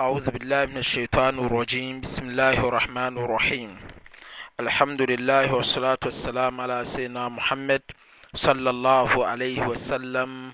أعوذ بالله من الشيطان الرجيم بسم الله الرحمن الرحيم الحمد لله والصلاة والسلام على سيدنا محمد صلى الله عليه وسلم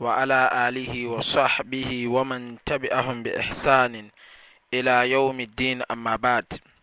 وعلى آله وصحبه ومن تبعهم بإحسان إلى يوم الدين أما بعد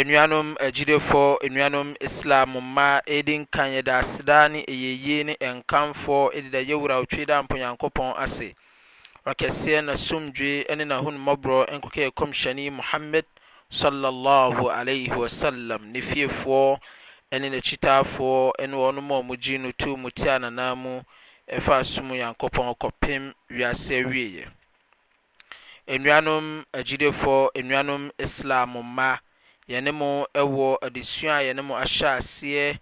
Anuanom agyidifoɔ, anuanom Islam mma, ɛdi nkan yɛda aseda ne ɛyɛyie ne ɛnkanfoɔ ɛdi da yɛwura otwe da mpo Nyankopɔn ase. Ɔkɛseɛ na sumdwe ne na hun mɔborɔ nkokɛ kɔmhyɛne Muhammad sallallahu alaihi wasallam ne fiefoɔ ne n'akyitaafoɔ ne wɔn mu a wɔn gyi no tuu mu tia nana mu ɛfa asom Nyankopɔn kɔpem wiase awieɛ. Anuanom agyidifoɔ, anuanom Islam mma, yɛne mo wɔ adesua a yɛne mo ahyɛ aseɛ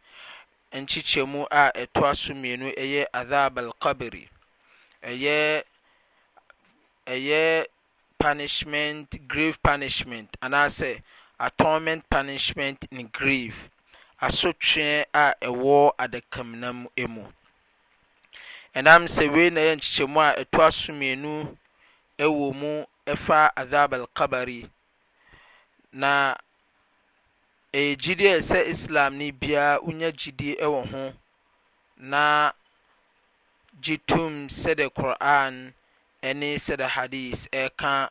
nkyekyɛmu a ɛtoa so mmienu, ɛyɛ Adhab al-Qabri, ɛyɛ ɛyɛ punishment, grave punishment, anaasɛ atonement punishment ne grave, asotweɛ a ɛwɔ adakamena mu mu. Ɛnam sɛ wei na ɛyɛ nkyekyɛmu a ɛtoa so mmienu wɔ mu fa Adhaab al-Qabr yi, na ɛyɛ gyidie a ɛsɛ Islamni biara wonya gyidie wɔ ho na gye tom sɛdeɛ Qur'aan ne sɛdeɛ Hadiis ɛka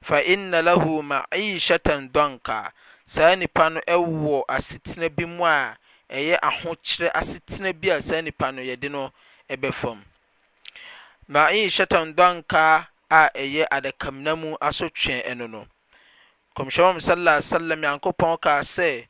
fa inna lahu ma'iishatan danka, saa nipa no wɔ asetena bi mu a ɛyɛ ahokyerɛ asetena bi a saa nipa no yɛde no bɛfa mu. Ma'iishatan danka a ɛyɛ adakamena mu asotwe no no, Kɔmhyɛn Muhammad sallallahu alaihi wasallam Nyankopɔn kaa sɛ,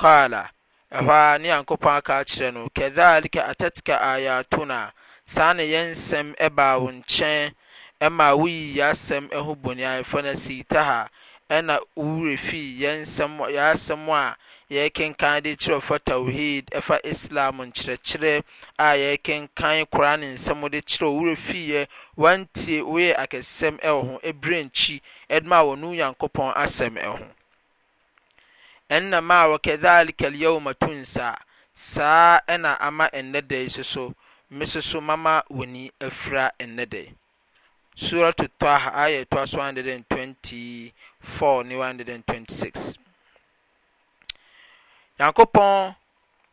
Qaala, ɛhɔ ara ne Nyankopɔn aka akyerɛ no, Kadhaalika atatka aayaatunaa, saa na yɛn nsɛm baa wo nkyɛn maa wo yii y'asɛm ho boniae, fanasiitahaa, ɛna wo werɛ fii yɛn nsɛm, y'asɛm a yɛrekenkan de kyerɛ wo fa Tawheed, ɛfa Islam nkyerɛkyerɛ a yɛrekenkan, Qur'aan nsɛm de kyerɛ wo, wo werɛ fiiɛ, w'antie, woyɛɛ akɛsesɛm wɔ ho, berɛ nkyi, ɛde maa wɔn Nyankopɔn asɛm ho. Ɛnna maa wakadhalika alyawma tunsa, saa ara na ama ɛnnɛ da yi nso so me nso so mama w'ani afira ɛnnɛ da yi. Suratu Taaha, aaya a ɛtoa so 124 ne 126. Nyankopɔn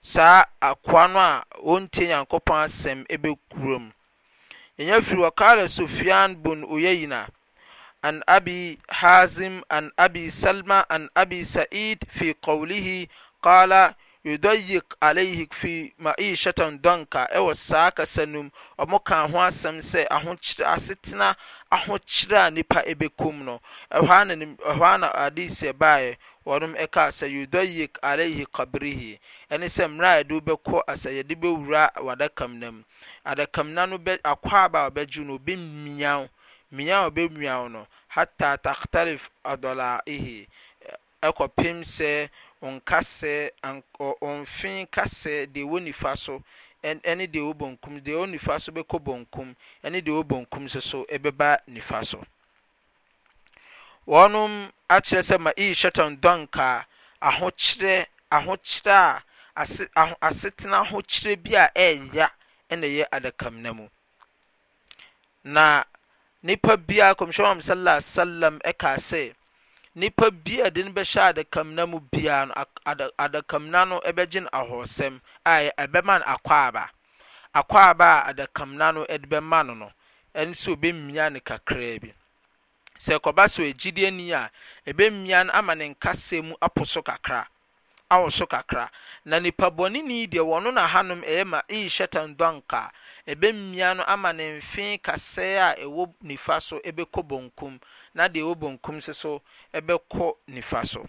saa akoa no a ɔntie Nyankopɔn asɛm bɛ kuro mu. Yɛnya firi Wakala Sufyan bun Uyayna an Abi Hazim an Abi Salma an Abi Sa'id fi qawlihi qala yudayyik alayhik fi ma'ishatan danka ɛwɔ saa kasa no mu ɔmo kaa ho asɛm sɛ ahokyerɛ asetena ahokyerɛ a nipa ɛbɛkɔ mu no ɛhɔ ara na ɛhɔ ara na hadith ɛbaeɛ Wɔnom ɛkaa sɛ, Yudayyik alaihi qabrihi, ɛne sɛ mmerɛ a yɛde wo bɛkɔ asɛ yɛde bɛwura w'adakamina mu, adakamina no bɛ akwaaba a ɔbɛgye no ɔbɛ mia wo mia a ɔbɛ mia wo no hatta takhtalif adalaihi ɛkɔpem sɛ wo nkasɛ ank ɔ wo mfe nkasɛ deɛ ɛwɔ nifa so ɛn ɛne deɛ ɛwɔ bonkum deɛ ɛwɔ nifa so bɛkɔ bonkum ɛne deɛ ɛwɔ bonkum nso so ɛbɛba nifa so. Wɔnom akyerɛ sɛ Ma'ishatun Danka, ahokyerɛ, ahokyerɛ a, ase, aho, asetena ahokyerɛ bi a ɛɛya na ɛyɛ adakamena mu. Na nipa biara kɔmhyɛn wɔn sallallahu alaihi wasallam ɛka sɛ nipa bi a ɛde no bɛhyɛ adakamena mu biara no adakamena no ɛbɛgye no ahɔsɛm a ɛbɛma no akwaaba Akwaaba a adakamena no de bɛma no no, ɛne sɛ obemia no kakraa bi. Sɛ ɛkɔba sɛ ɔyɛ gyidieni a, ebemia no ama ne nkasɛɛ mu apo so kakra, awo so kakra. Na nipa bɔneni yi deɛ, wɔno na hanom ɛyɛ ma'ishatan dhanka, ebemia no ama ne mfe kasɛɛ a ɛwɔ nifa so bɛkɔ bɔnkum, na deɛ ɛwɔ bɔnkum nso so bɛkɔ nifa so.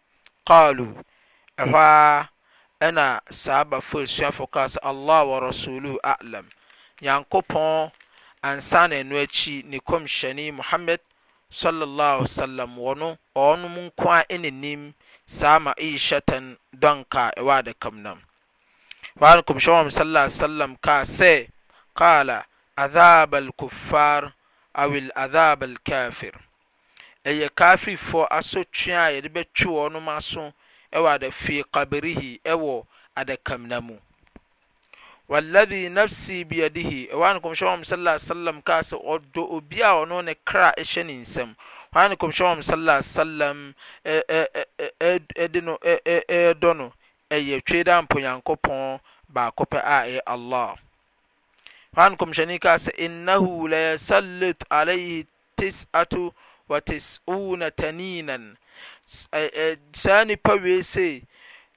Qaaluu, ɛhɔ ara ɛna Sahabafo asuafo kaa sɛ, Allaah wa Rasuuluhu A'lam, Nyankopɔn ansa na ɛno akyi Ne Kɔmhyɛni Muhammad, Sallallaahu Alaihi Wasallam, wɔno, ɔɔnom nko ara na nim saa Ma'iishatan, dɔnka a ɛwɔ adaka mu nam. Ɛhɔ ara na Kɔmhyɛni Muhammad, Sallallaahu Alaihi Wasallam, kaa sɛ, Qaala, Adhaabal Kuffaar awil Adhaabal Kaafir, Ɛyɛ Kaafirfoɔ asotwee a Yɛde bɛtwe wɔnom aso wɔ ada fii qabirihi wɔ adakamena mu. Walladhi nafsii biyadihi, ɛhɔ ara na Kɔmhyɛni Muhammad sallallahu alaihi wasallam kaa sɛ, Ɔdɔ obi a ɔno ne kra hyɛ ne nsam. Hɔ ara na Kɔmhyɛni Muhammad sallallahu alaihi wasallam ɛ ɛ ɛ ɛ ɛ de no ɛ ɛ ɛ dɔ no, ɛyɛ Tweedaampo Nyankopɔn baakopɛ a ɛyɛ Allah. Hɔ ara na Kɔmhyɛni kaa sɛ, Innahu layasallit alaihi tis'atu wa tis'uuna taniinan, saa nnipa wei se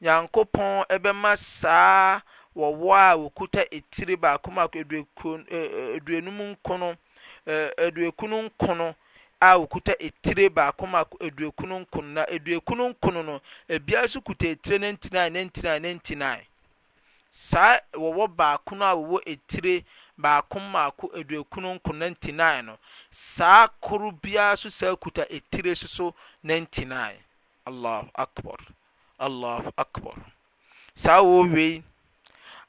Nyankopɔn bɛma saa wɔwɔ a wɔkuta etire baako mmaako, aduonum nkono, aduokunu nkono a wɔkuta etire baako mmaako, aduokunu nkono, na aduokunu nkono no, ebiara nso kuta etire nantinan, nantinan, nantinan. Saa wɔwɔ baako no a wɔwɔ etire baako mmaako aduokron nko ninety nine no, saa koro biara nso saa kuta etire so so ninety nine. Allahu Akbar, Allahu Akbar. Saa wɔwɔ wei,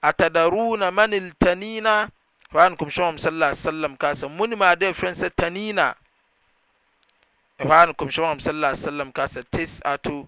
Atadaruna manil tanina? Hɔ a Nkɔmhyɛ Muhammad sallallahu alaihi wasallam kaa sɛ, monim ade a ɛfrɛ no sɛ tanina? Ɛhɔ a Nkɔmhyɛ Muhammad sallallahu alaihi wasallam kaa sɛ, tis'atu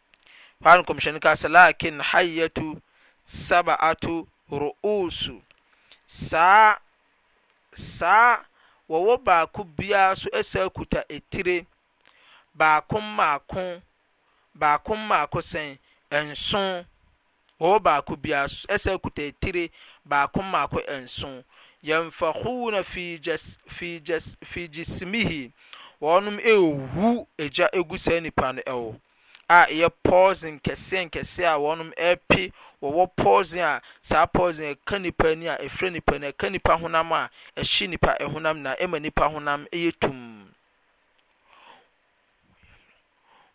Hɔ a na Nkɔmhyɛni no kaa sɛ, Laakin hayyatu sab'atu ru'uusu, saa, saa, wɔwɔ baako biara so ɛsan kuta etire, baako mmaako, baako mmaako sɛn? Nson. Wɔwɔ baako biara s ɛsɛ akutatire baako mmaako nson, Yanfakhuna fi jas fi jas fi jismihi, wɔnom rewu egya gu saa nipa no ɛwo a ɛyɛ pɔɔsen nkɛseɛ nkɛseɛ a wɔnom repe, wɔwɔ pɔɔsen a saa pɔɔsen no ɛka nipa ani a ɛfira nipa ani, ɛka nipa honam a ɛhye nipa ɛhonam nyinaa ɛma nipa honam ɛyɛ tumm.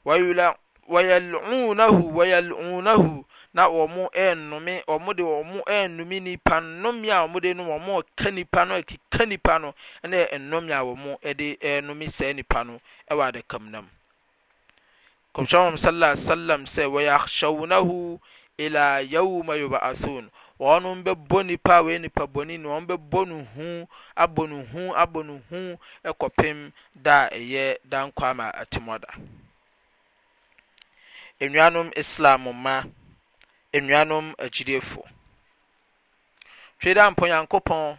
Wɔyɛlɔɔnahu, wɔyɛlɔɔnahu, na wɔ'rennome, wɔ'de wɔn rennome nnipa, nnome a wɔ'de nom, wɔ'reka nnipa no, rekeka nnipa no, ɛne nnome a wɔ'de renome saa nnipa no wɔ adakamena mu. Nkɔmhyɛni Muhammad, Sallallahu Alaihi Wasallam, sɛ, Wɔyɛahyɛwonahu, Ila yawma yub'athun, wɔnom bɛbɔ nipa a ɔyɛ nipa bɔne ni, wɔn bɛbɔ no hu, abɔ no hu, abɔ no hu, kɔpem da a ɛyɛ da nkwa ma atemɔ da. Enuanom Islam mma, enuanom agyidiefoɔ, twe dɛ ampa Onyankopɔn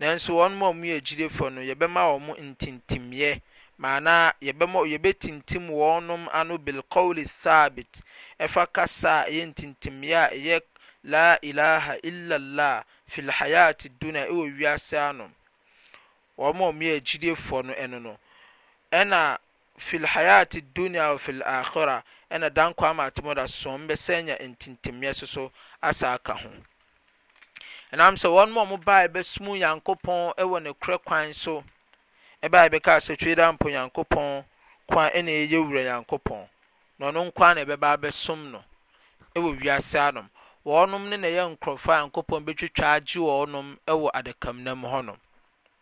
Nanso wɔn a wɔyɛ agyidiefoɔ no, yɛbɛma wɔn ntintimyɛ, maanaa yɛbɛma, yɛbɛtintim wɔnom ano bilqawli thaabit, ɛfa kasa a ɛyɛ ntintimyɛ a ɛyɛ Laa ilaaha illallah fil hayaati dunya ɛwɔ wiase ano. Wɔn a wɔyɛ agyidiefoɔ no ɛno no. Ɛna fil hayaati dunya wa fil aakhira, ɛna dankwa ama atemmuda so wɔn bɛsan anya ntintimyɛ soso asa aka ho. Ɛnam sɛ wɔnom a wɔbaeɛ bɛsom Nyankopɔn wɔ nokorɛ kwan so baeɛ bɛkaa sɛ Tweedampo Nyankopɔn nkoa na ɛyɛ yɛn Wura Nyankopɔn, na Ɔno nkoa na yɛbɛba abɛsom no wɔ wiase anom. Wɔnom ne na ɛyɛ nkorɔfoɔ a Nyankopɔn bɛtwitwa agye wɔnom wɔ adakamnam hɔnom.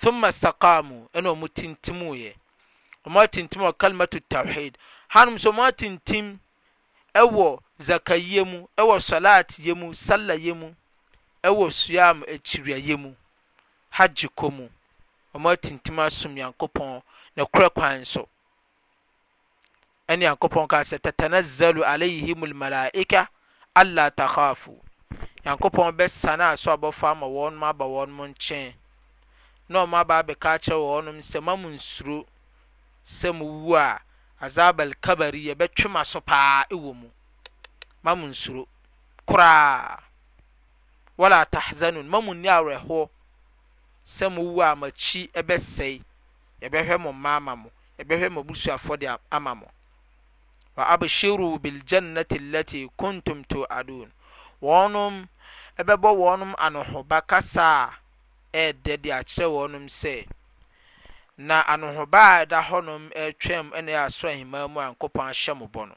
thumma istaqamu ɛna ɔmo tintimu yɛ ɔmo atintim wɔ kalimatu tawhid hanom so ɔmo atintim ɛwɔ zakayɛ mu ɛwɔ salat yɛ mu salla yɛ mu ɛwɔ suyam akyiriya yɛ mu hajj kɔ mu ɔmo atintim asom nyankopɔn ne korɛ kwan so Ɛne Nyankopɔn kaa sɛ, Tatanazzalu alayhimul malaa'ika allaa takhaafu. Nyankopɔn bɛsane Aso abɔfoɔ ama wɔnom aba wɔnom nkyɛn, na wɔn aba abɛka akyerɛ wɔnom sɛ, Mma monnsuro sɛ mowu a, Azaab al-Kabari, yɛbɛtwe mo aso paa wɔ mu. Mma monnsuro koraa. Walaa tahzanun, mma monni awerɛhoɔ sɛ mowu a mo akyi bɛsɛe. Yɛbɛhwɛ mo mma ama mo, Yɛbɛhwɛ mo abusuafoɔ deɛ ama mo. Wa abshiruu bil jannati allati kuntum tu'aduun. Wɔnom, Ɛbɛbɔ wɔnom anohoba kasa a ɛɛdɛ de akyerɛ wɔnom sɛ, Na anohoba a ɛda hɔnom ɛɛtwam ɛna ɛyɛ Asoro Aheman mu a Nyankopɔn ahyɛ mo bɔ no.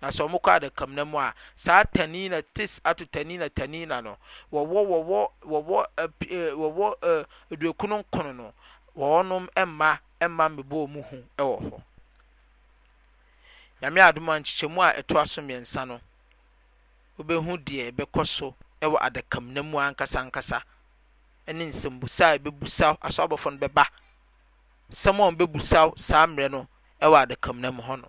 Na sɛ wɔkɔ adakamena mu a, saa tanina, tis atu tanina tanina no, wɔwɔ, wɔwɔ, wɔwɔ, ap, eh, wɔwɔ, eh, aduokunu nkono no, wɔnom mma, mma mmebɔ wɔn hu wɔ hɔ. Nyame adom a, nkyekyɛmu a ɛtoa so mmiɛnsa no, wobɛhu deɛ ɛbɛkɔ so wɔ adakamena mu ankasa ankasa, ne nsɛmbusa a ɛbɛbusa, asɔ abɔfoɔ no bɛba, nsɛm a wɔbɛbusa saa mmerɛ no wɔ adakamena mu hɔ no.